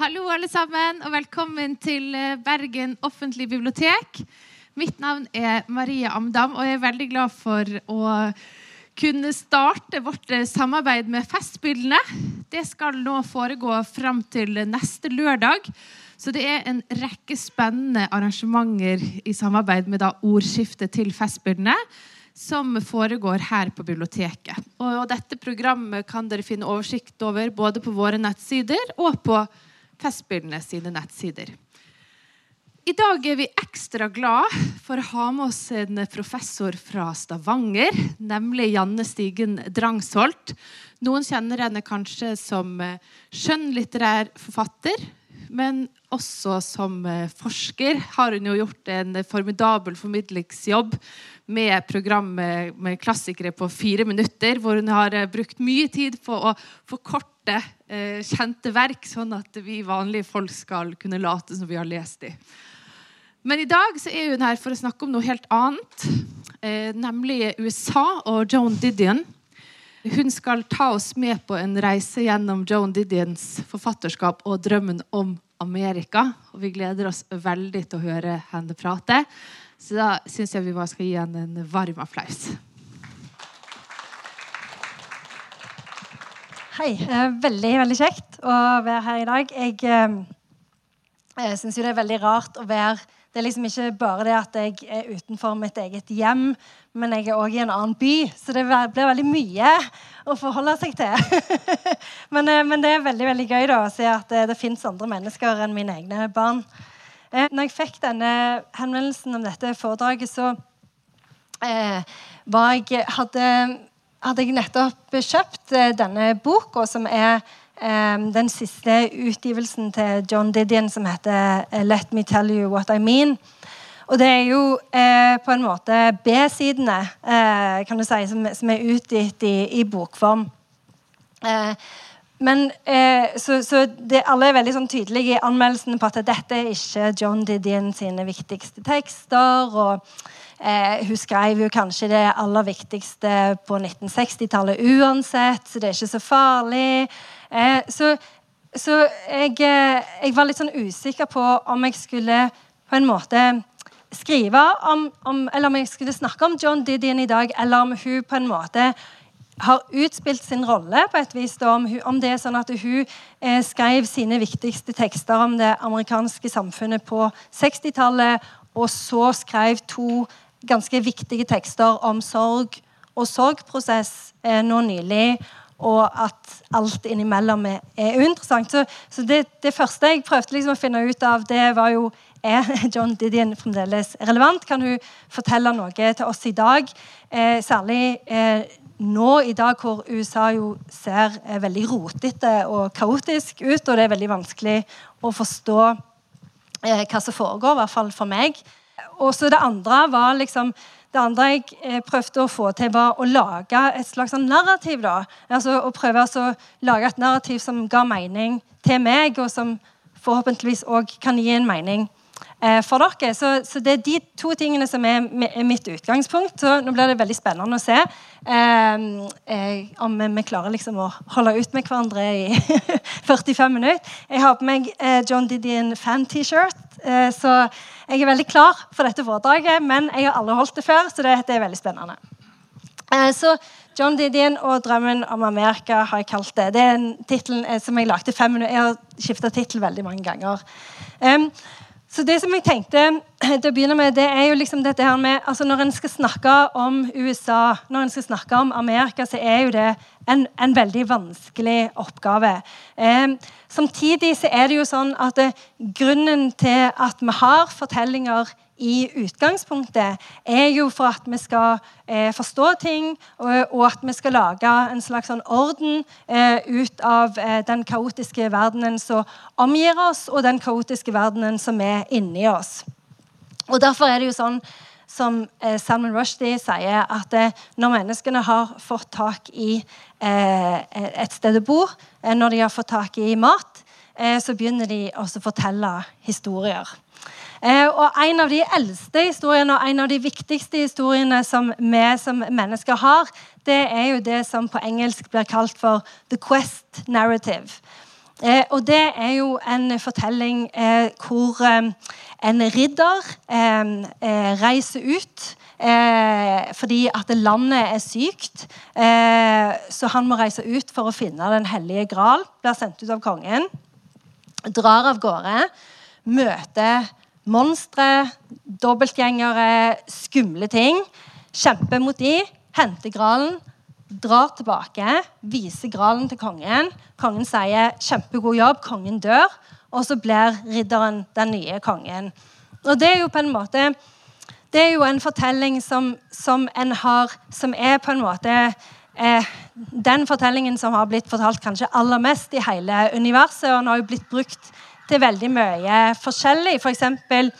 Hallo, alle sammen, og velkommen til eh, Bergen offentlige bibliotek. Mitt navn er Marie Amdam, og jeg er veldig glad for å kunne starte vårt eh, samarbeid med Festspillene. Det skal nå foregå fram til neste lørdag. Så det er en rekke spennende arrangementer i samarbeid med ordskiftet til Festspillene som foregår her på biblioteket. Og dette programmet kan dere finne oversikt over både på våre nettsider og på Festspillene sine nettsider. I dag er vi ekstra glad for å ha med oss en professor fra Stavanger, nemlig Janne Stigen Drangsholt. Noen kjenner henne kanskje som skjønnlitterær forfatter, men også som forsker har hun jo gjort en formidabel formidlingsjobb med program med, med klassikere på fire minutter, hvor hun har brukt mye tid på å forkorte eh, kjente verk, sånn at vi vanlige folk skal kunne late som vi har lest dem. Men i dag så er hun her for å snakke om noe helt annet, eh, nemlig USA og Joan Didion. Hun skal ta oss med på en reise gjennom Joan Didions forfatterskap og drømmen om Amerika. Og vi gleder oss veldig til å høre henne prate. Så da syns jeg vi bare skal gi henne en varm applaus. Hei. Veldig, veldig kjekt å være her i dag. Jeg, jeg syns jo det er veldig rart å være Det er liksom ikke bare det at jeg er utenfor mitt eget hjem, men jeg er òg i en annen by, så det blir veldig mye å forholde seg til. men, men, det er veldig veldig gøy da, å se at det, det fins andre mennesker enn mine egne barn. Når jeg fikk denne henvendelsen om dette foredraget, så eh, jeg, hadde hadde jeg nettopp kjøpt eh, denne boka, som er eh, den siste utgivelsen til John Didion, som heter eh, 'Let me tell you what I mean'. Og det er jo eh, på en måte B-sidene eh, kan du si, som, som er utgitt i, i bokform. Eh, men så, så det, Alle er veldig sånn tydelige i anmeldelsen på at dette er ikke John Didion sine viktigste tekster. og Eh, hun skrev jo kanskje det aller viktigste på 1960-tallet uansett, så det er ikke så farlig. Eh, så, så jeg, eh, jeg, var litt sånn usikker på om jeg skulle på en måte skrive om, om Eller om jeg skulle snakke om John Didion i dag, eller om hun på en måte har utspilt sin rolle på et vis. Om, om, det er sånn at hun eh, skrev sine viktigste tekster om det amerikanske samfunnet på 60-tallet, og så skrev to ganske viktige tekster om sorg og sorgprosess eh, nå nylig. Og at alt innimellom er, er uinteressant. Så, så det, det, første jeg prøvde liksom å finne ut av, det var jo er John Didion fremdeles relevant? Kan hun fortelle noe til oss i dag? Eh, særlig eh, nå i dag hvor USA jo ser veldig rotete og kaotisk ut, og det er veldig vanskelig å forstå eh, hva som foregår, i hvert fall for meg. Og så det andre var liksom det andre jeg eh, prøvde å få til, var å lage et slags sånn narrativ. da. Altså Å prøve å lage et narrativ som ga mening til meg, og som forhåpentligvis òg kan gi en mening eh, for dere. Så, så, det er de to tingene som er, mitt utgangspunkt. Så nå blir det veldig spennende å se eh, eh om vi, klarer liksom å holde ut med hverandre i 45 minutter. Jeg har på meg eh, John Didion fan-T-shirt. Eh, så jeg er veldig klar for dette foredraget, men jeg har aldri holdt det før, så det, er veldig spennende. Eh, så John Didion og 'Drømmen om Amerika' har jeg kalt det. Det er en tittel eh, som jeg lagde fem minutter. Jeg har skifta tittel veldig mange ganger. Så det som jeg tenkte til å begynne med, det er jo liksom dette her med altså Når en skal snakke om USA, når en skal snakke om Amerika, så er jo det en, en veldig vanskelig oppgave. Eh, samtidig så er det jo sånn at det, grunnen til at vi har fortellinger i utgangspunktet, er jo for at vi skal eh, forstå ting, og, og, at vi skal lage en slags sånn orden eh, ut av eh, den kaotiske verdenen som omgir oss, og den kaotiske verdenen som er inni oss. Og Derfor er det jo sånn som eh, Salman Rushdie sier, at eh, når menneskene har fått tak i eh, et sted å bo, når de har fått tak i mat, så begynner de også å fortelle historier. Eh, og En av de eldste historiene og en av de viktigste historiene som vi som mennesker har, det er jo det som på engelsk blir kalt for 'the quest narrative'. Eh, og det er jo en fortelling eh, hvor eh, en ridder eh, reiser ut fordi at landet er sykt. så han må reise ut for å finne Den hellige gral. Blir sendt ut av kongen. Drar av gårde. Møter monstre, dobbeltgjengere, skumle ting. Kjemper mot de, henter gralen, drar tilbake, viser gralen til kongen. Kongen sier 'kjempegod jobb', kongen dør. Og så blir ridderen den nye kongen. Og det er jo på en måte det er jo en fortelling som, som en har Som er på en måte eh, den fortellingen som har blitt fortalt kanskje aller mest i hele universet. Og den har jo blitt brukt til veldig mye forskjellig. For eksempel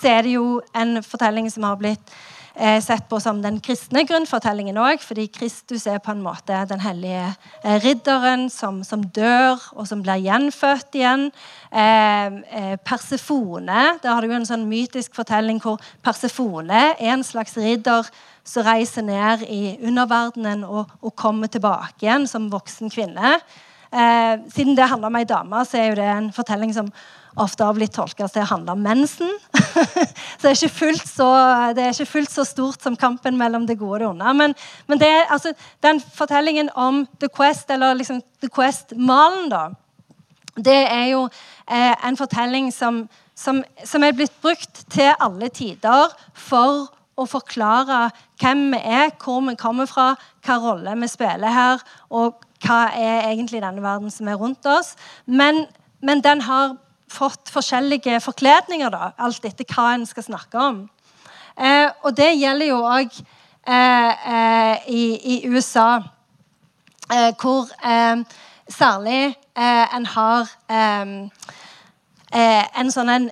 så er det jo en fortelling som har blitt eh, sett på som den kristne grunnfortellingen òg, fordi Kristus er på en måte den hellige eh, ridderen som, som, dør, og som blir gjenfødt igjen. Eh, eh, Persefone Der har du jo en sånn mytisk fortelling hvor Persefone er en slags ridder som reiser ned i underverdenen og, og kommer tilbake igjen som voksen kvinne. Eh, siden det handler om ei dame, så er jo det en fortelling som ofte har blitt tolka til å handle om mensen. så det er, så, det er, ikke fullt så, stort som kampen mellom det gode og det onde. Men, men det, altså, den fortellingen om The Quest, eller liksom The Quest-malen, da, det er jo eh, en fortelling som, som, som, er blitt brukt til alle tider for å forklare hvem vi er, hvor vi kommer fra, hva rolle vi spiller her, og hva er egentlig denne verden som er rundt oss. Men, men den har fått forskjellige forkledninger, da, alt etter hva en skal snakke om. Eh, og det gjelder jo òg eh, eh, i, i, USA, eh, hvor eh, særlig eh, en har en sånn en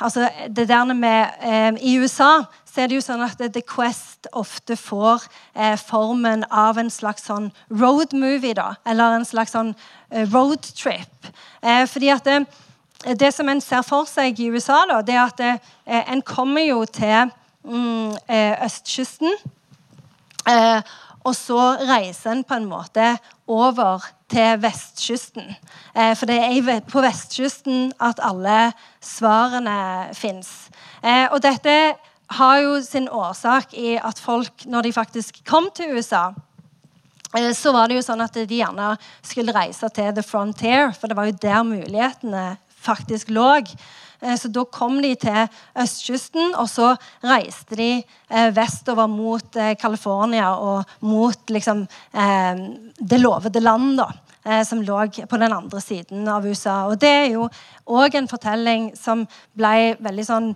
Altså det der med I USA så er det jo sånn at The Quest ofte får eh, formen av en slags sånn road movie, da. Eller en slags sånn eh, road trip. Eh, fordi at det, det som en ser for seg i USA, da, det er at det, eh, en kommer jo til mm, eh, østkysten. Eh, og så reiser en på en måte over til vestkysten. Eh, for det er på vestkysten at alle svarene fins. Eh, og dette har jo sin årsak i at folk, når de faktisk kom til USA eh, så var det jo sånn at de gjerne skulle reise til the frontier, for det var jo der mulighetene faktisk lå. Eh, så da kom de til østkysten, og så reiste de eh, vestover mot California og mot liksom, det lovede land, da, som lå på den andre siden av USA. Og det er jo òg en fortelling som ble veldig sånn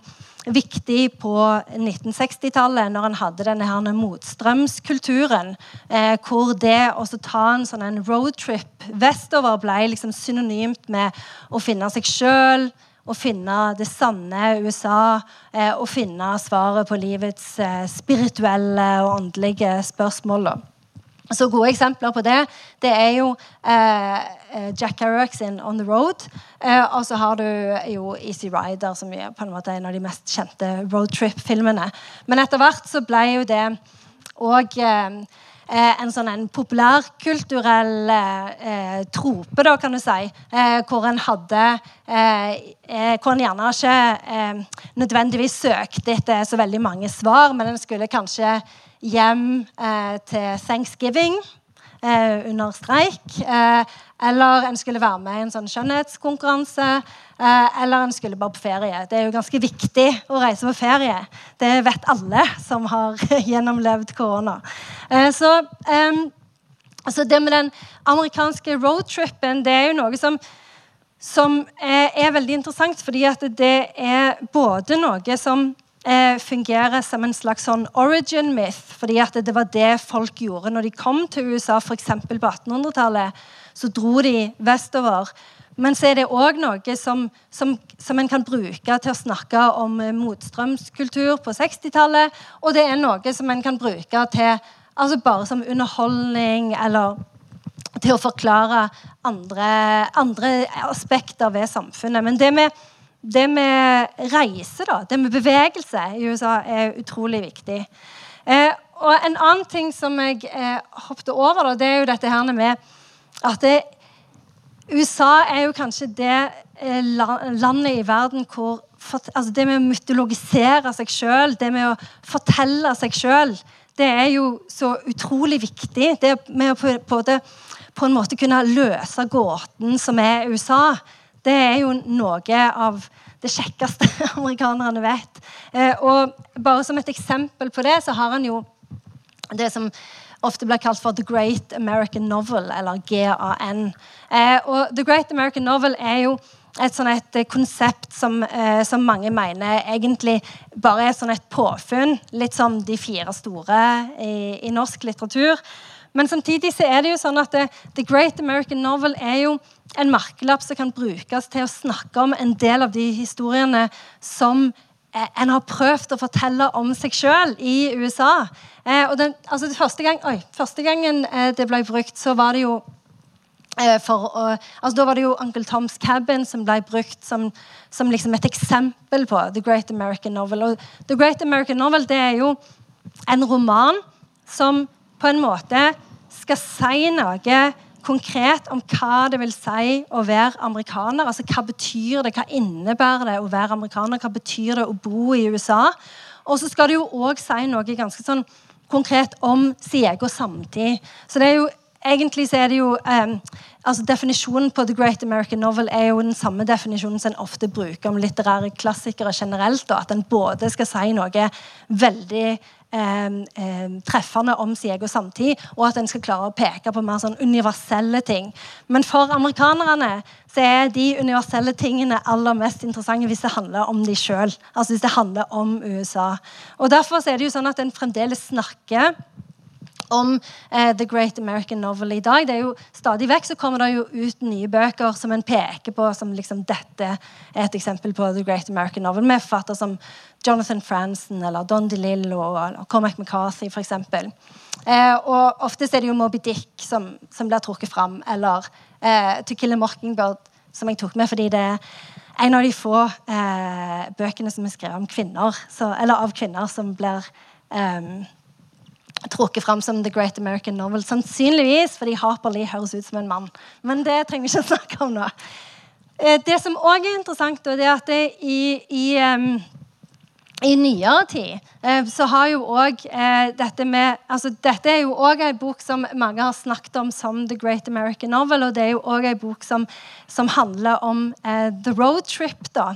viktig på 1960-tallet, når en hadde denne her motstrømskulturen. Eh, hvor det å ta en sånn en roadtrip vestover ble liksom synonymt med å finne seg sjøl, å finne det sanne USA, eh, å finne svaret på livets eh, spirituelle og åndelige spørsmål. Så gode eksempler på det det er jo eh, eh Jack Kerouac sin 'On the Road'. Eh, og så har du jo Easy Rider, som er på en måte en av de mest kjente roadtrip-filmene. Men etter hvert så ble jo det òg eh, eh, en sånn en populærkulturell eh, trope, da, kan du si. hvor en hadde Hvor en gjerne ikke nødvendigvis søkte etter så veldig mange svar, men en skulle kanskje hjem eh, til thanksgiving eh, under streik. Eh, eller en skulle være med i en sånn skjønnhetskonkurranse. Eller en skulle bare på ferie. Det er jo ganske viktig å reise på ferie. Det vet alle som har gjennomlevd korona. Så, så, det med den amerikanske roadtripen, det er jo noe som som er veldig interessant, fordi at det er både noe som eh, fungerer som en slags sånn origin myth. fordi at det var det folk gjorde når de kom til USA, f.eks. på 1800-tallet. Så dro de vestover. Men så er det òg noe som, som, som, en kan bruke til å snakke om motstrømskultur på 60-tallet. Og det er noe som en kan bruke til altså bare som underholdning eller til å forklare andre, andre aspekter ved samfunnet. Men det med det med reise, da, det med bevegelse i USA, er utrolig viktig. Eh, og En annen ting som jeg eh, hoppet over, da, det er jo dette her med at det, USA er jo kanskje det eh, landet i verden hvor altså Det med å mytologisere seg sjøl, det med å fortelle seg sjøl, det er jo så utrolig viktig. Det med å det, på en måte kunne løse gåten som er USA, det er jo noe av det kjekkeste amerikanerne vet. Eh, og bare som et eksempel på det, så har han jo det som ofte blir kalt for The Great American Novel, eller GAN. Eh, og The Great American Novel er jo et sånn et konsept som, eh, som, mange mener egentlig bare er sånn et påfunn. Litt som de fire store i, i norsk litteratur. Men samtidig så er det jo sånn at det, The Great American Novel er jo en merkelapp som kan brukes til å snakke om en del av de historiene som eh, en har prøvd å fortelle om seg sjøl i USA. Eh, og den, altså første, gang, oi, første, gangen eh, det ble brukt, så var det jo for, altså Da var det jo Uncle Tom's Cabin som ble brukt som, som liksom et eksempel på The Great American Novel. Og The Great American Novel det er jo en roman som på en måte skal si noe konkret om hva det vil si å være amerikaner. Altså Hva betyr det, hva innebærer det å være amerikaner, hva betyr det å bo i USA? Og så skal det jo òg si noe ganske sånn konkret om sin egen samtid. Så det er jo Egentlig så er det jo um, altså Definisjonen på The Great American Novel er jo den samme definisjonen som en ofte bruker om litterære klassikere generelt. Da, at en både skal si noe veldig treffende om sin egen samtid, og at en skal klare å peke på mer sånn universelle ting. Men for amerikanerne så er de universelle tingene aller mest interessante hvis det handler om de sjøl. Altså hvis det handler om USA. Og Derfor er det jo sånn at en fremdeles snakker om eh, The Great American Novel i dag. Det er jo Stadig vekk så kommer det jo ut nye bøker som en peker på som liksom dette er et eksempel på The Great American Novel, med forfattere som Jonathan Franzen eller Don DeLillo og Cormac McCarthy f.eks. Eh, og ofte er det jo Moby Dick som, som blir trukket fram, eller eh, To Kill a Mockingbird, som jeg tok med fordi det er en av de få eh, bøkene som er skrevet om kvinner, så, eller av kvinner som blir um, trukket fram som The Great American Novel. Sannsynligvis fordi Harper Lee høres ut som en mann. Men det trenger vi ikke snakke om nå. Eh, det som òg er interessant, er at det i, i, i nyere tid uh, så har jo òg uh, dette med altså Dette er jo òg ei bok som mange har snakket om som The Great American Novel, og det er jo òg ei bok som, som handler om uh, The Road Trip. da.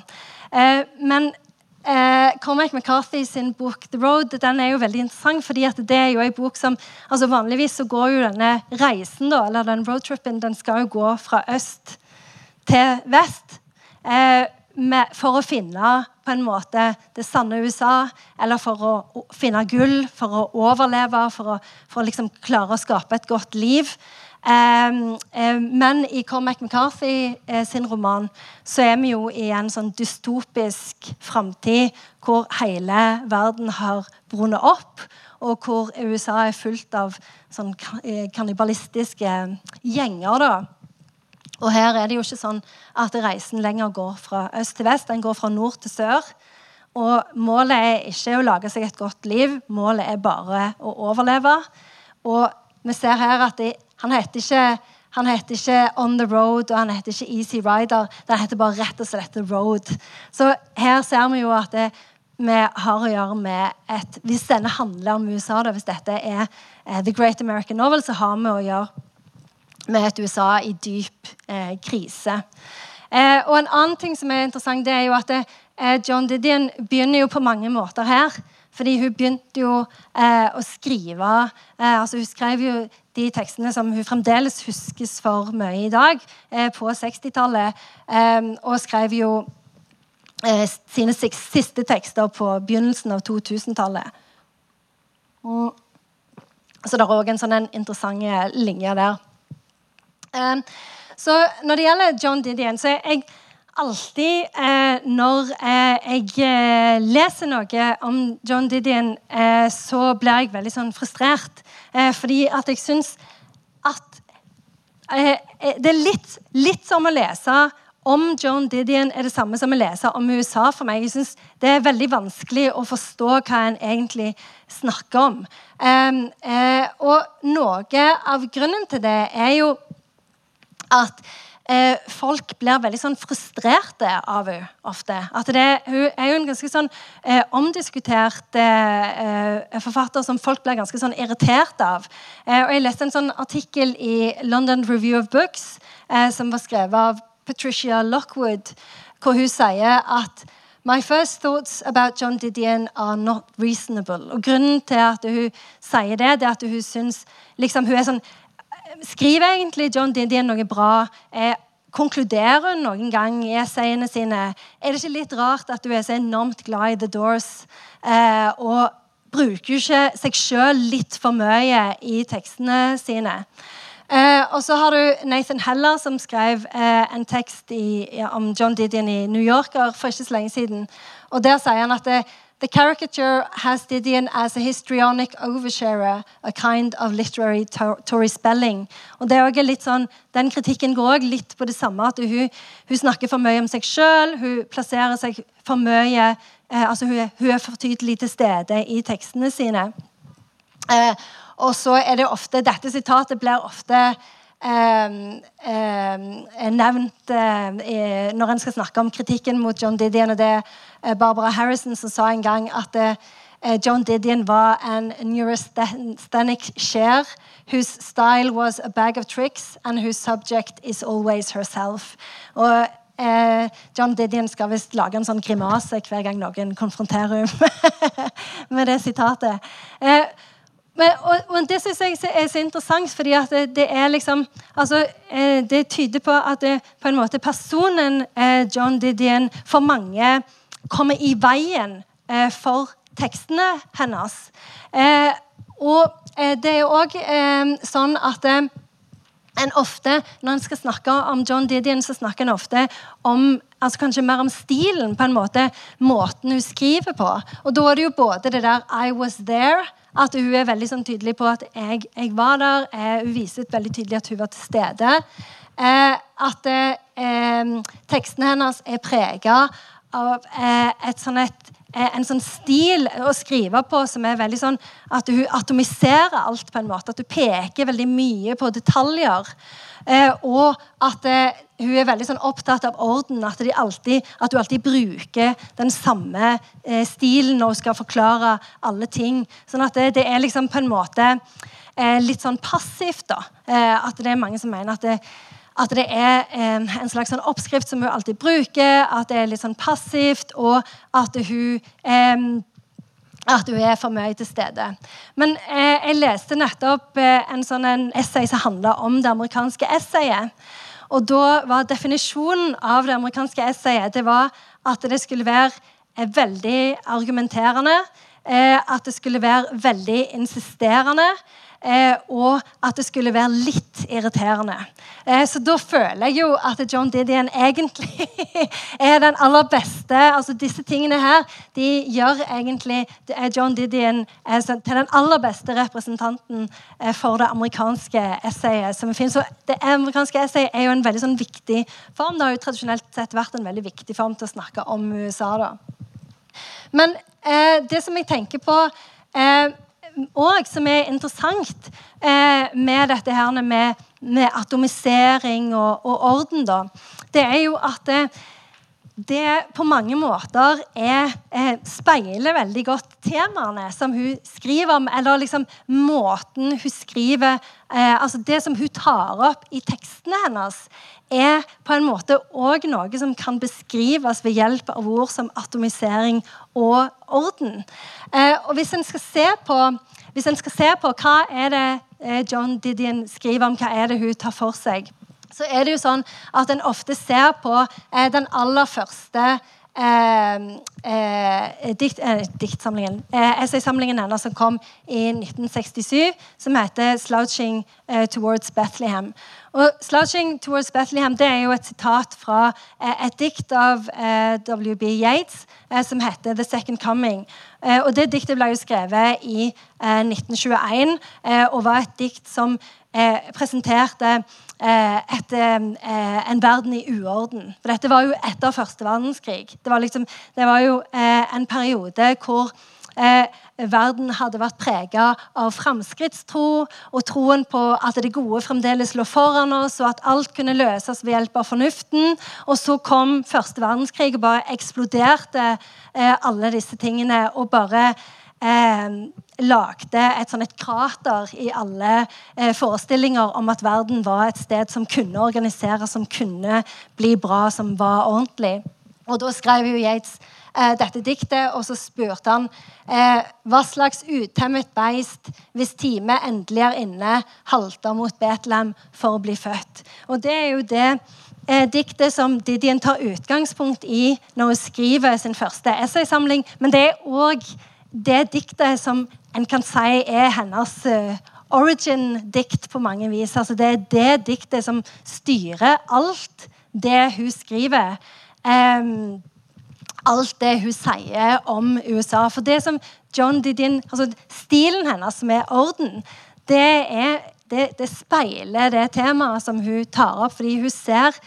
men Eh, Cormac McCarthy sin bok 'The Road' den er jo veldig interessant. fordi det er jo en bok som, altså Vanligvis så går jo denne reisen, da, eller den roadtrippen, den skal jo gå fra øst til vest. Eh, med, for å finne på en måte det sanne USA, eller for å finne gull, for å overleve, for å, for å liksom klare å skape et godt liv. Um, um, men i Cormac McCarthy uh, sin roman så er vi jo i en sånn dystopisk framtid hvor hele verden har brunnet opp, og hvor USA er fullt av sånn eh, kannibalistiske gjenger. da. Og her er det jo ikke sånn at reisen lenger går fra øst til vest, den går fra nord til sør. Og målet er ikke å lage seg et godt liv, målet er bare å overleve. Og vi ser her at det han heter ikke han heter ikke On the Road og han heter ikke Easy Rider. Den heter bare rett og slett The Road. Så her ser vi jo at det, vi har å gjøre med et Hvis denne handler om USA, da, hvis dette er eh, The Great American Novel, så har vi å gjøre med et USA i dyp eh, krise. Eh, og en annen ting som er interessant, det er jo at eh, John Didion begynner jo på mange måter her. Fordi hun begynte jo eh, å skrive eh, altså Hun skrev jo de tekstene som hun fremdeles huskes for mye i dag, eh, på 60-tallet. Eh, og skrev jo eh, sine siste tekster på begynnelsen av 2000-tallet. Så det er òg en sånn interessant linje der. Så når det gjelder John Didion, så er jeg alltid eh, når eh, jeg eh, leser noe om John Didion, eh, så blir jeg veldig sånn frustrert. Eh, fordi at jeg syns at eh, Det er litt, litt, som å lese om John Didion er det samme som å lese om USA for meg. Jeg synes Det er veldig vanskelig å forstå hva en egentlig snakker om. og noe av grunnen til det er jo at eh, folk blir veldig sånn frustrerte av henne ofte. At det, hun er jo en ganske sånn eh, omdiskutert eh, forfatter som folk blir ganske sånn irritert av. Eh, og Jeg leste en sånn artikkel i London Review of Books eh, som var skrevet av Patricia Lockwood, hvor hun sier at My first thoughts about John Didion are not reasonable. Og Grunnen til at hun sier det, det er at hun syns liksom, hun er sånn Skriver egentlig John Didion noe bra? Eh, konkluderer hun noen gang i essayene sine? Er det ikke litt rart at du er så enormt glad i The Doors? Eh, og bruker ikke seg sjøl litt for mye i tekstene sine? Eh, og så har du Nathan Heller, som skrev eh, en tekst i, ja, om John Didion i New Yorker for ikke så lenge siden. Og Der sier han at det, The caricature has Didion as a histrionic oversharer, a kind of literary Tory spelling. Og det er litt sånn, Den kritikken går også litt på det samme. at Hun, hun snakker for mye om seg sjøl, hun plasserer seg for mye eh, altså hun, hun, er for tydelig til stede i tekstene sine. Eh, og så er det ofte Dette sitatet blir ofte nevnt uh, når en skal snakke om kritikken mot John Didion. og Det er uh, Barbara Harrison som sa en gang at uh, John Didion var en neurasthenic share whose style was a bag of tricks and whose subject is always herself. Og John Didion skal visst lage en sånn grimase hver gang noen konfronterer henne med det sitatet. Men, og, og, Det syns jeg er så interessant, fordi det, det er liksom altså, eh, Det tyder på at det, på en måte personen eh, John Didion for mange kommer i veien eh, for tekstene hennes. Eh, og eh, det er òg eh, sånn at en ofte, Når en skal snakke om John Didion, så snakker en ofte om altså kanskje mer om stilen, på en måte, måten hun skriver på. Og Da er det jo både det der 'I was there' at hun er veldig sånn, tydelig på at jeg, jeg var der. Eh, hun viser veldig tydelig at hun var til stede. Eh, at eh, tekstene hennes er prega av eh, et sånn et, eh, en sånn stil å skrive på som er veldig sånn at hun atomiserer alt på en måte. At hun peker veldig mye på detaljer. Eh, og at eh, hun er veldig sånn opptatt av orden. At, alltid, at, hun alltid bruker den samme eh, stilen når hun skal forklare alle ting. Sånn at det, det er liksom på en måte eh, litt sånn passivt. da. Eh, at det er mange som mener at det, at det er eh, en slags sånn oppskrift som hun alltid bruker. At det er litt sånn passivt, og at hun at hun er for mye til stede. Men eh, jeg leste nettopp eh, en sånn en essay som handla om det amerikanske essayet. Og da var definisjonen av det amerikanske essayet det var at det skulle være eh, veldig argumenterende. Eh, at det skulle være veldig insisterende eh, og at det skulle være litt irriterende. Eh, så da føler jeg jo at John Didion egentlig er den aller beste. Altså Disse tingene her de gjør egentlig John Didion til den aller beste representanten eh, for det amerikanske essayet som finnes. Så det amerikanske essayet er jo en veldig sånn viktig form. Det har jo tradisjonelt sett vært en veldig viktig form til å snakke om USA. da. Men eh, det som jeg tenker på eh, òg som er interessant eh, med dette her med, med atomisering og, og, orden, da, det er jo at det, det på mange måter er, eh, speiler veldig godt temaene som hun skriver om, eller liksom måten hun skriver eh, altså Det som hun tar opp i tekstene hennes, er på en måte òg noe som kan beskrives ved hjelp av ord som atomisering og orden. Eh, og hvis en skal se på, hvis en skal se på hva er det eh, John Didion skriver om, hva er det hun tar for seg, så er det jo sånn at en ofte ser på eh, den aller første Eh, eh, dikt, eh, diktsamlingen eh, essaysamlingen hennes som kom i 1967, som heter 'Slouching Towards Bethlehem'. Og 'Slouching Towards Bethlehem' det er jo et sitat fra eh, et dikt av W.B. Yates som heter 'The Second Coming'. og Det diktet ble jo skrevet i 1921 og var et dikt som presenterte Eh, eh, en verden i uorden. For dette var jo etter første verdenskrig. Det var, liksom, det var jo eh, en periode hvor eh, verden hadde vært prega av framskrittstro og troen på at det gode fremdeles lå foran oss, og at alt kunne løses ved hjelp av fornuften. Og så kom første verdenskrig og bare eksploderte eh, alle disse tingene. og bare eh, lagde et, sånn et krater i alle eh, forestillinger om at verden var et sted som kunne organisere, som kunne bli bra, som var ordentlig. Og Da skrev jo Yates eh, dette diktet, og så spurte han eh, hva slags utemmet beist, hvis time endelig er inne, halter mot Betlehem for å bli født. Og Det er jo det eh, diktet som Didien tar utgangspunkt i når hun skriver sin første essaysamling, men det er òg det diktet som en kan si er hennes uh, origin-dikt på mange vis. Altså det er det diktet som styrer alt det hun skriver. Um, alt det hun sier om USA. For det som John Didin, altså Stilen hennes med orden, det, er, det, det speiler det temaet som hun tar opp. Fordi hun ser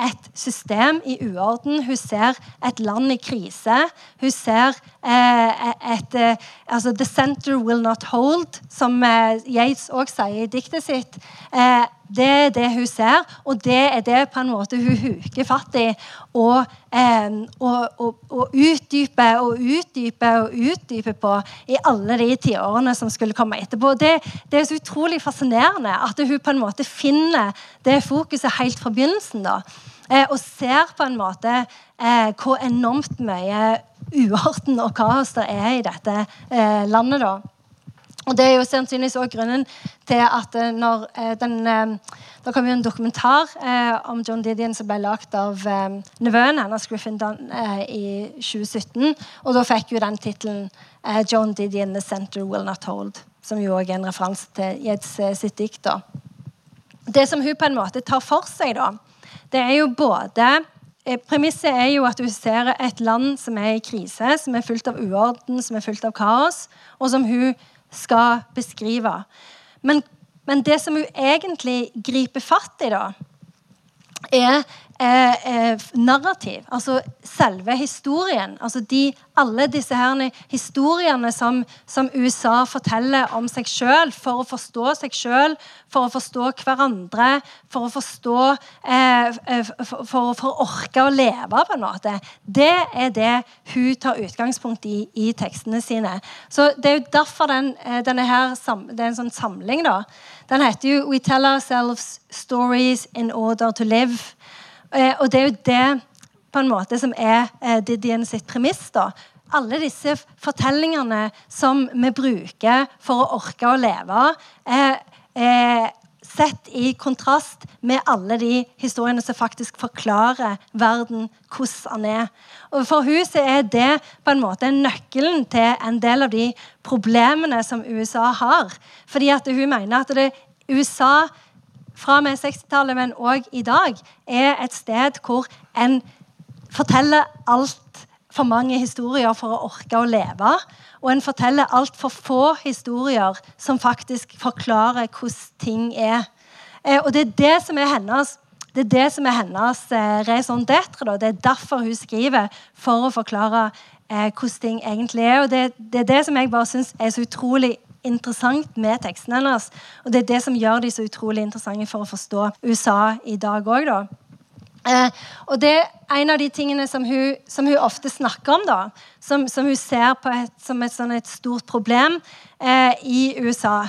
et system i uorden. Hun ser et land i krise. Hun ser et eh, altså, The center will not hold, som eh, Yates òg sier i diktet sitt. Eh, det er det hun ser, og det er det på en måte hun huker fatt i. Og, eh, og, og, og utdyper og utdyper og utdyper på i alle de tiårene som skulle komme etterpå. Det, det, er så utrolig fascinerende at hun på en måte finner det fokuset helt fra begynnelsen. da. Eh, og ser på en måte eh, hvor enormt mye uorden og kaos det er i dette eh, landet. da. Og Det er jo sannsynligvis også grunnen til at eh, når eh, den eh, Det kom jo en dokumentar om John Didion som ble lagd av nevøen hennes, Griffin Dunn, i 2017. Og da fikk jo den tittelen 'John Didion The Center Will Not Hold', som jo også er en referanse til Jeds sitt dikt. Det som hun på en måte tar for seg, da, det er jo både Premisset er jo at du ser et land som er i krise, som er fullt av uorden, som er fullt av kaos, og som hun skal beskrive. Men, men det som hun egentlig griper fatt i, da, er eh, eh, narrativ. Altså selve historien. Altså de, alle disse her historiene som, som, USA forteller om seg sjøl for å forstå seg sjøl, for å forstå hverandre, for å forstå eh, eh for, for, for, å orke å leve, på en måte. Det er det hun tar utgangspunkt i i tekstene sine. Så Det er jo derfor den, eh, denne her, det er en sånn samling. da. Den heter jo 'We tell ourselves stories in order to live'. Eh, og det er jo det på en måte som er eh, Didien sitt premiss. da. Alle disse fortellingene som vi bruker for å orke å leve, eh, eh, sett i kontrast med alle de historiene som faktisk forklarer verden hvordan den er. Og For huset er det på en måte nøkkelen til en del av de problemene som USA har. Fordi at hun mener at det, USA fra og med 60-tallet, men òg i dag, er et sted hvor en forteller altfor mange historier for å orke å leve. Og en forteller altfor få historier som faktisk forklarer hvordan ting er. Eh, og det er det som er hennes det er det som er hennes eh, raison d'être. Det er derfor hun skriver, for å forklare eh, hvordan ting egentlig er. Og det, det er det som jeg bare syns er så utrolig interessant med tekstene hennes. Og det er det som gjør de så utrolig interessante for å forstå USA i dag òg, da. Eh, og det er en av de tingene som hun, som hun ofte snakker om, da, som, som hun ser et, som et, sånn et stort problem eh, i USA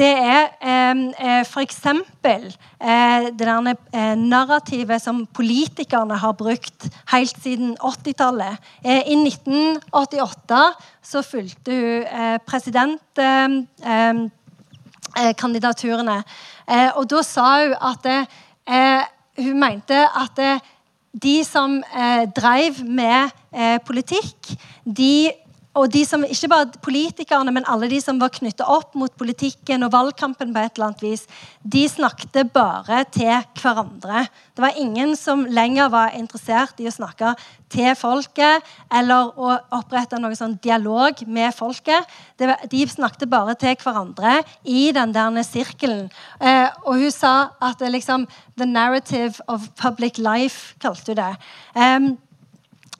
det er eh, eh f.eks. Eh, det der eh, narrativet som politikerne har brukt helt siden 80-tallet. Eh, I 1988 så fulgte hun eh, presidentkandidaturene. og da sa hun at hun mente at de som drev med politikk, de og de som, ikke bare politikerne, men alle de som var knyttet opp mot politikken og valgkampen, på et eller annet vis, de snakket bare til hverandre. Det var ingen som lenger var interessert i å snakke til folket eller å opprette noen sånn dialog med folket. Var, de snakket bare til hverandre i den der sirkelen. Eh, og hun sa at det liksom The narrative of public life, kalte hun det. Um,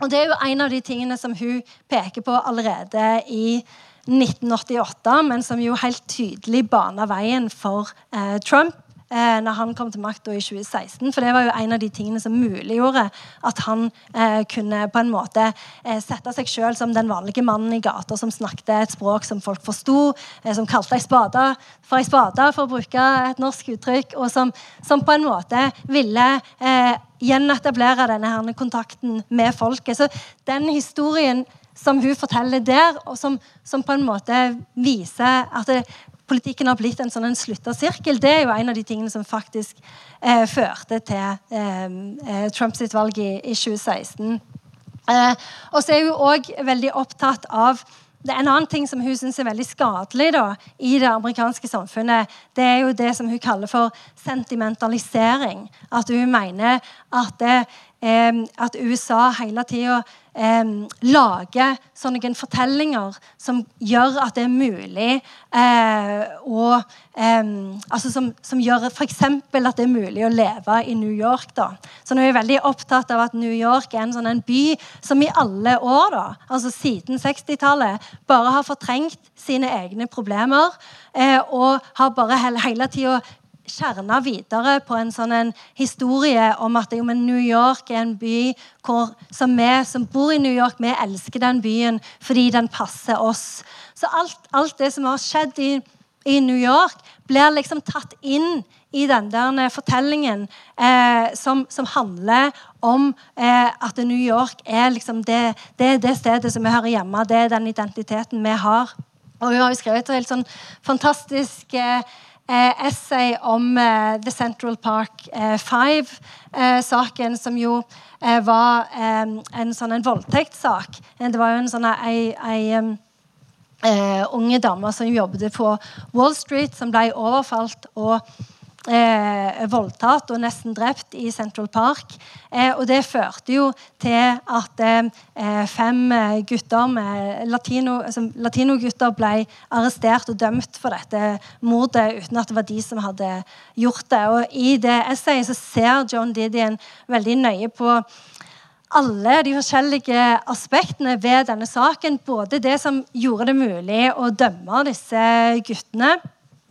Og det er jo en av de tingene som hun peker på allerede i 1988, men som jo helt tydelig baner veien for eh, Trump eh, når han kom til makta i 2016. For det var jo en av de tingene som muliggjorde at han eh, kunne på en måte eh, sette seg sjøl som den vanlige mannen i gata som snakket et språk som folk forsto, eh, som kalte ei spade for ei spade, for å bruke et norsk uttrykk, og som, som på en måte ville eh, gjenetablere denne her kontakten med folket. Så den historien som hun forteller der, og som, som på en måte viser at det, politikken har blitt en sånn en slutta sirkel, det er jo en av de tingene som faktisk eh, førte til eh, eh Trumps valg i, i 2016. Eh, og så er hun òg veldig opptatt av det er En annen ting som hun syns er veldig skadelig da, i det amerikanske samfunnet, det er jo det som hun kaller for sentimentalisering. At hun mener at, det, eh, at USA hele tida lager sånne fortellinger som gjør at det er mulig eh, å altså som, som gjør f.eks. at det er mulig å leve i New York. da. Så nå er jeg veldig opptatt av at New York er en sånn en by som i alle år, da, altså siden 60-tallet, bare har fortrengt sine egne problemer eh, og har bare hele, hele tida kjerna videre på en sånn en historie om at jo, New York er en by hvor, som vi som bor i New York, vi elsker den byen fordi den passer oss. Så alt, alt det som har skjedd i, i, New York, blir liksom tatt inn i den der fortellingen eh, som, som, handler om eh, at New York er liksom det, det, det stedet som vi hører hjemme. Det er den identiteten vi har. Og hun har jo skrevet et helt sånn fantastisk eh, essay om eh, The Central Park eh, Five-saken, som jo eh, var en sånn en voldtektssak. Det var jo en sånn ei, ei unge dame som jobbet på Wall Street, som ble overfalt. og eh, voldtatt og nesten drept i Central Park. Eh, og det førte jo til at eh, fem gutter med latino, altså, latinogutter ble arrestert og dømt for dette mordet uten at det var de som hadde gjort det. Og I det essayet så ser John Didion veldig nøye på alle de forskjellige aspektene ved denne saken. Både det som gjorde det mulig å dømme disse guttene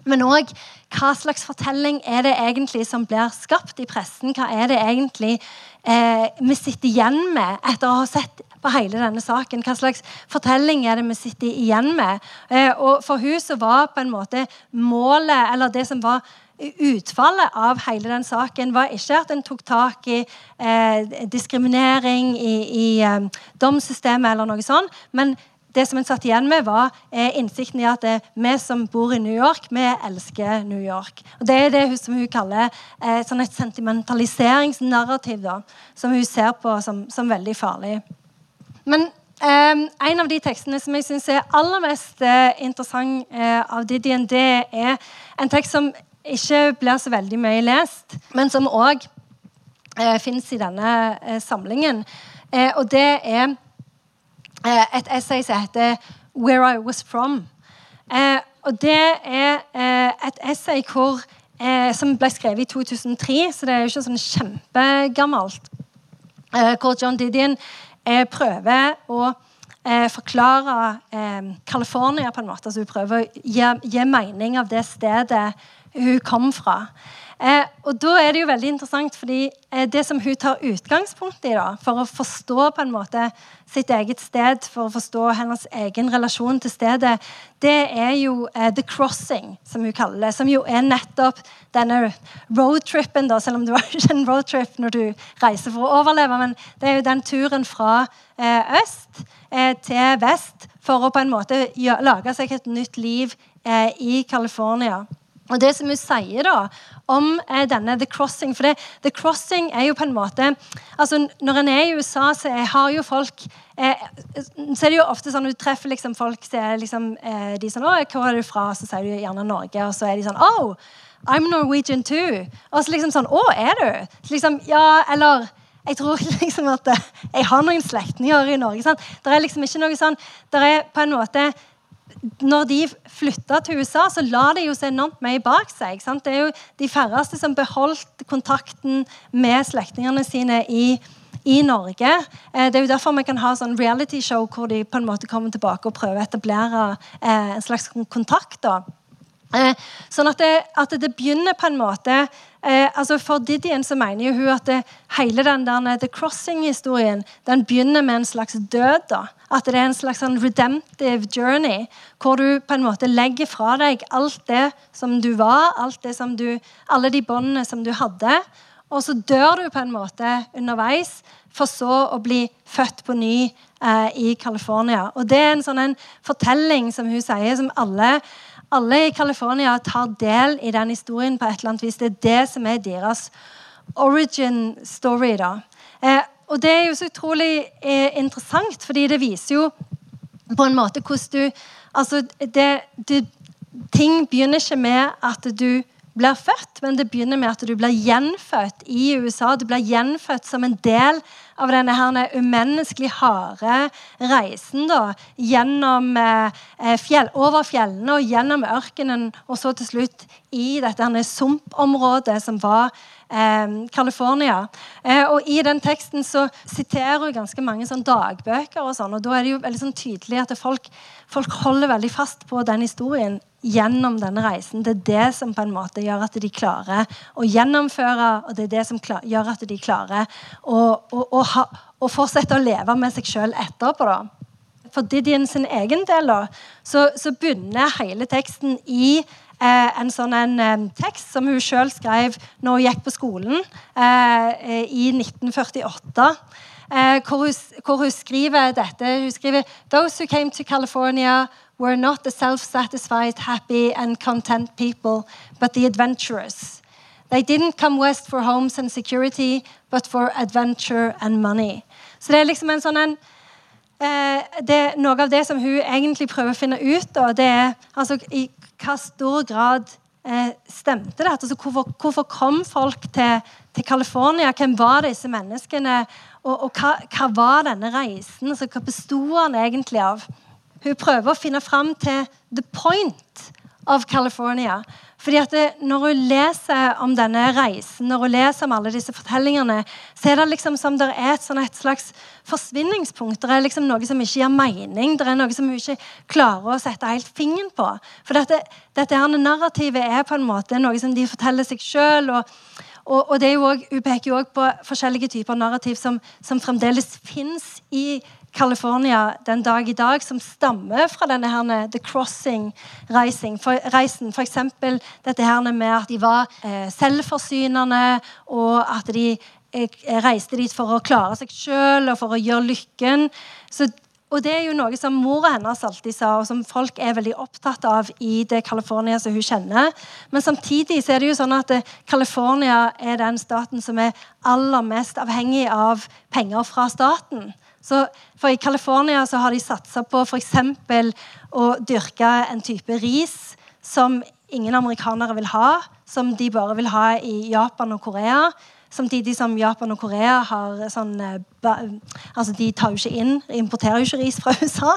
men òg hva slags fortelling er det egentlig som blir skapt i pressen? Hva er det egentlig eh, vi sitter igjen med etter å ha sett på hele denne saken? Hva slags fortelling er det vi sitter igjen med? Eh, og For hun så var på en måte målet, eller det som var utfallet av hele den saken var ikke at en tok tak i eh, diskriminering i, i eh, domssystemet, eller noe sånt, men det som en satt igjen med, var eh, innsikten i at det, eh, vi som bor i New York, vi elsker New York. Og Det er det hun, som hun kaller eh, sånn et sentimentaliseringsnarrativ, da, som hun ser på som, som veldig farlig. Men eh, en av de tekstene som jeg syns er aller mest eh, interessant eh, av Didion, det er en tekst som ikke blir så veldig mye lest, men som òg eh, fins i denne samlingen. og det er et essay som heter 'Where I Was From'. Eh, og Det er eh, et essay hvor, som ble skrevet i 2003, så det er jo ikke sånn kjempegammelt. hvor John Didion prøver å forklare California på en måte. altså Hun prøver å gi, gi mening av det stedet hun kom fra. Eh, og da er det jo veldig interessant, fordi eh, det som hun tar utgangspunkt i da, for å forstå på en måte sitt eget sted, for å forstå hennes egen relasjon til stedet, det er jo eh, The Crossing, som hun kaller det. Som jo er nettopp denne roadtrippen, da, selv om det var ikke en roadtrip når du reiser for å overleve, men det er jo den turen fra øst til vest for å på en måte lage seg et nytt liv i California. Og det som hun sier da om eh, denne The Crossing For det, The Crossing er jo på en måte altså Når en er i USA, så har jo folk eh, så er det jo ofte sånn Du treffer liksom folk så er liksom, eh, de sånn 'Å, hvor er du fra?' Så sier du gjerne Norge. Og så er de sånn 'Oh, I'm Norwegian too'. Og så liksom sånn 'Å, er du?' Så liksom, ja, eller jeg tror liksom at eh, jeg har noen slektninger i Norge. Sant? Det er liksom ikke noe sånn Det er på en måte når de flytta til USA, så la de jo så enormt mye bak seg. Sant? Det er jo de færreste som beholdt kontakten med slektningene sine i, i Norge. Eh, det er jo derfor vi kan ha sånn reality-show hvor de på en måte kommer tilbake og prøver å etablere eh, en slags kontakt. da. Eh, sånn at det, at det, begynner på en måte eh, altså For Didien så mener jo hun at det, hele den der The Crossing-historien den begynner med en slags død. da. At det er en slags sånn redemptive journey, hvor du på en måte legger fra deg alt det som du var, alt det som du, alle de båndene som du hadde, og så dør du på en måte underveis, for så å bli født på ny eh, i California. Og det er en sånn en fortelling som hun sier, som alle alle i California tar del i den historien på et eller annet vis. Det er det som er deres origin story. da. Eh, og det er jo så utrolig eh, interessant, fordi det viser jo på en måte hvordan du Altså, det, det, ting begynner ikke med at du blir født, men det begynner med at du blir gjenfødt i USA. Du blir gjenfødt som en del av denne her umenneskelig harde reisen da, gjennom, eh, fjell, over fjellene og gjennom ørkenen, og så til slutt i dette her sumpområdet som var eh, California. Eh, og I den teksten så siterer hun ganske mange sånn dagbøker, og sånn, og da er det jo veldig sånn tydelig at folk, folk holder veldig fast på den historien gjennom denne reisen. Det er det som på en måte gjør at de klarer å gjennomføre, og det er det som klar, gjør at de klarer å, å, å, ha, å fortsette å leve med seg sjøl etterpå. da. For Didien sin egen del da, så, så bunner hele teksten i en sånn en, eh, tekst som hun sjøl skrev når hun gikk på skolen eh, i 1948. Eh, hvor, hun, hvor, hun, skriver dette. Hun skriver Those who came to California were not the self-satisfied, happy and content people, but the adventurous. They didn't come west for homes and security, but for adventure and money. Så det er liksom en sånn en, eh, det, Noe av det som hun egentlig prøver å finne ut, da, det er altså, i hva stor grad eh, stemte det? Altså, hvorfor, hvorfor, kom folk til, til California? Hvem var disse menneskene? Og, og hva, hva, var denne reisen? Altså, hva besto den egentlig av? Hun prøver å finne fram til the point of California. Fordi at det, Når hun leser om denne reisen, når hun leser om alle disse fortellingene, så er det liksom som det er et, sånn et slags forsvinningspunkt. Det er liksom noe som ikke gir mening. Det er noe som hun ikke klarer å sette helt fingeren på. For dette, dette her narrativet er på en måte noe som de forteller seg sjøl. Og, og, også, Hun peker jo også på forskjellige typer narrativ som, som fremdeles fins i California den dag i dag, som stammer fra denne her, The Crossing-reisen. For, eksempel dette her med at de var eh, selvforsynende, og at de eh, reiste dit for å klare seg sjøl og for å gjøre lykken. Så, og det er jo noe som mora hennes alltid sa, og som folk er veldig opptatt av i det California som hun kjenner. Men samtidig så er det jo sånn at eh, California er den staten som er aller mest avhengig av penger fra staten. Så for I California så har de satsa på f.eks. å dyrke en type ris som ingen amerikanere vil ha, som de bare vil ha i Japan og Korea. Samtidig som Japan og Korea har sånn eh, altså De tar jo ikke inn, importerer jo ikke ris fra USA.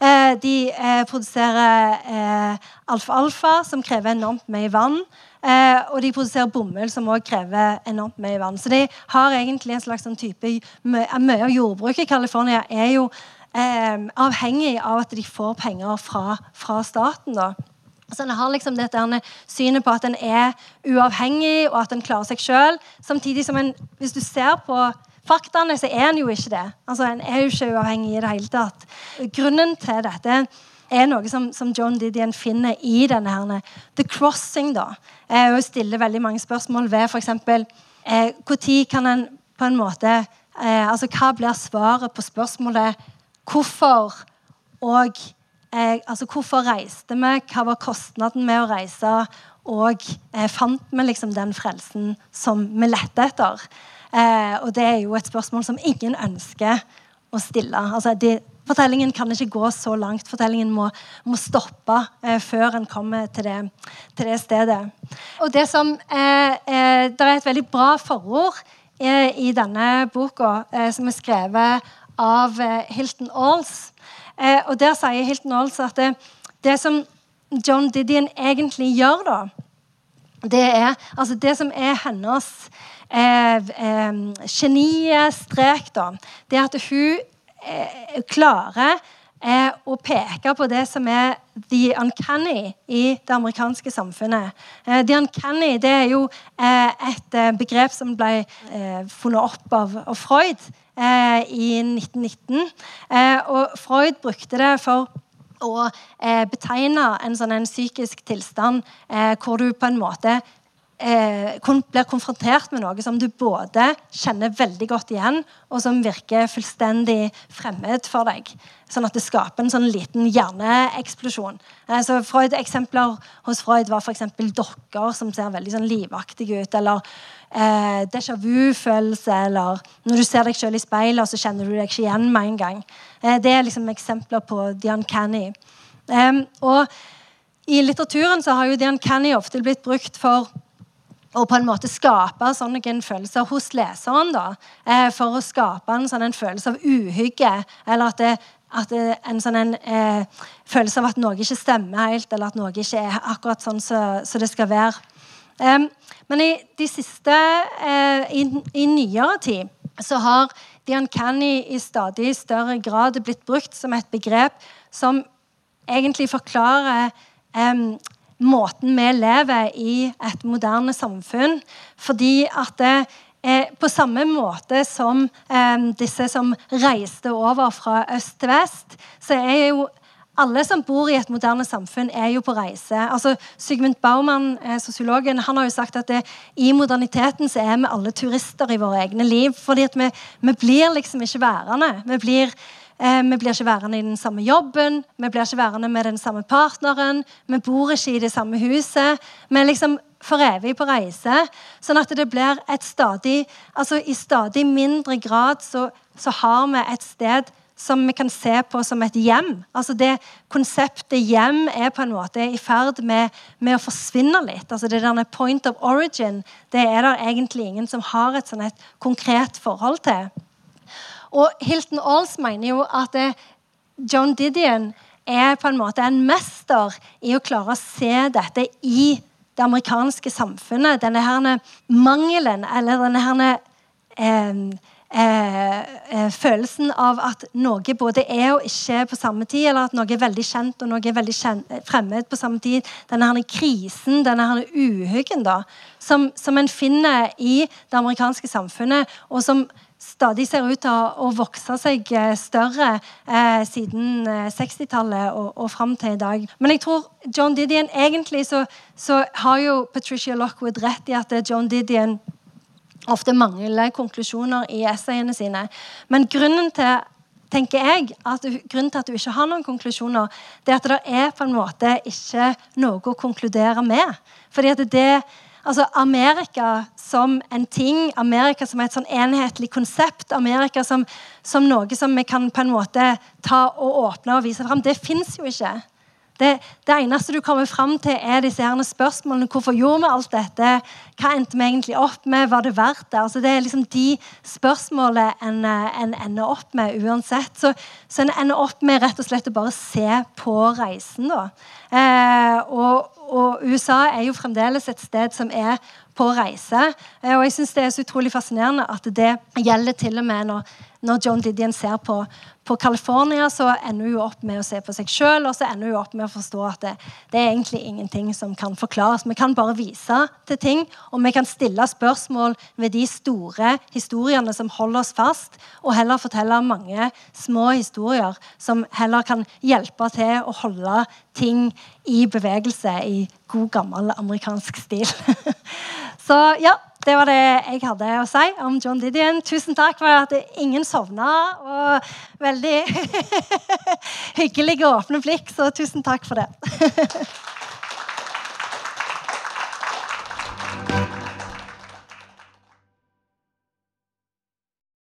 Eh, de eh, produserer alfa-alfa, som krever enormt mye vann. Og de produserer bomull, som også krever enormt mye vann. Så de har egentlig en slags sånn type Mye av jordbruket i California er jo avhengig av at de får penger fra, fra staten. da. Så en har liksom dette synet på at en er uavhengig, og at en klarer seg sjøl. Samtidig som en, hvis du ser på faktaene, så er en jo ikke det. Altså, En er jo ikke uavhengig i det hele tatt. Grunnen til dette er noe som, som John Didion finner i denne her, The Crossing. da. Eh, og stiller veldig mange spørsmål ved f.eks. Eh, når kan en på en måte eh, altså Hva blir svaret på spørsmålet hvorfor og eh, altså Hvorfor reiste vi? Hva var kostnaden med å reise? Og eh, fant vi liksom den frelsen som vi lette etter? Eh, og det er jo et spørsmål som ingen ønsker å stille. Altså, de, Fortellingen kan ikke gå så langt. Fortellingen må, må stoppe eh, før en kommer til det, til det, stedet. Og det som eh, eh, Det er et veldig bra forord eh, i denne boka, som er skrevet av Hilton Alls. Og Der sier Hilton Olds at det, det som John Didion egentlig gjør, da, det er altså det som er hennes eh, eh, genistrek, da, det er at hun eh, klarer eh, å peke på det som er the uncanny i det amerikanske samfunnet. Eh, the uncanny det er jo eh, et begrep som ble funnet opp av, av Freud i 1919. og Freud brukte det for å eh, betegne en sånn en psykisk tilstand eh, hvor du på en måte eh, blir konfrontert med noe som du både kjenner veldig godt igjen, og som virker fullstendig fremmed for deg. Sånn at det skaper en sånn liten hjerneeksplosjon. Eh, så Freud, eksempler hos Freud var f.eks. dokker som ser veldig sånn livaktige ut. Eller eh, déjà vu-følelse. Eller når du ser deg selv i speilet, så kjenner du deg ikke igjen med en gang. Eh, det er liksom eksempler på the uncanny. Eh, og i litteraturen så har jo the uncanny ofte blitt brukt for og på en måte skape en følelser hos leseren. da, eh, For å skape en sånn en følelse av uhygge. Eller at, det, at det, en sånn en, eh, følelse av at noe ikke stemmer helt, eller at noe ikke er akkurat sånn som så, så det skal være. Um, men i de siste eh, i, i, nyere tid så har the uncanny i stadig større grad blitt brukt som et begrep som egentlig forklarer um, måten vi lever i et moderne samfunn. Fordi at det, eh, på samme måte som eh, disse som reiste over fra øst til vest, så er jo alle som bor i et moderne samfunn, er jo på reise. Altså, Sigmund Baumann, eh, sosiologen, han har jo sagt at det, i moderniteten så er vi alle turister i våre egne liv. fordi at vi, vi blir liksom ikke værende. Vi blir Eh, vi blir ikke værende i den samme jobben, vi blir ikke værende med den samme partneren. Vi bor ikke i det samme huset. Vi er liksom for evig på reise. Sånn at det blir et stadig altså I stadig mindre grad så, så har vi et sted som vi kan se på som et hjem. Altså det Konseptet hjem er på en måte i ferd med, med å forsvinne litt. Altså Det der point of origin det er det egentlig ingen som har et sånn et konkret forhold til. Og Hilton Alls mener jo at eh, John Didion er på en måte en mester i å klare å se dette i det amerikanske samfunnet. Denne her mangelen, eller denne her eh, eh, eh, følelsen av at noe både er og ikke er på samme tid, eller at noe er veldig kjent og noe er veldig kjent, fremmed på samme tid. Denne her krisen, denne her uhyggen, da, som, som en finner i det amerikanske samfunnet, og som stadig ser ut til å, vokse seg eh, større eh, siden 60-tallet eh, og, og fram til i dag. Men jeg tror John Didion egentlig så, så, har jo Patricia Lockwood rett i at John Didion ofte mangler konklusjoner i essayene sine. Men grunnen til tenker jeg, at grunnen til at du ikke har noen konklusjoner, det er at det er på en måte ikke noe å konkludere med. Fordi at det Altså Amerika som en ting, Amerika som et sånn enhetlig konsept, Amerika som, som, noe som vi kan på en måte ta og åpne og vise fram, det fins jo ikke. Det, det, eneste du kommer fram til, er disse her spørsmålene. Hvorfor gjorde vi alt dette? Hva endte vi egentlig opp med? Var det verdt det? Altså, det er liksom de spørsmålene en, en, ender opp med uansett. Så, så en ender opp med rett og slett å bare se på reisen. da. Eh, og, og USA er jo fremdeles et sted som er på reise. Eh, og jeg synes det er så utrolig fascinerende at det gjelder til og med når, når John Didion ser på, på California, så ender hun opp med å se på seg sjøl, og så ender hun opp med å forstå at det, det, er egentlig ingenting som kan forklares. Vi kan bare vise til ting, og vi kan stille spørsmål ved de store historiene som holder oss fast, og heller fortelle mange små historier som heller kan hjelpe til å holde ting i bevegelse i god, gammel amerikansk stil. så ja, det var det jeg hadde å si om John Didion. Tusen takk for at ingen sovna. Og veldig hyggelige og åpne blikk, så tusen takk for det.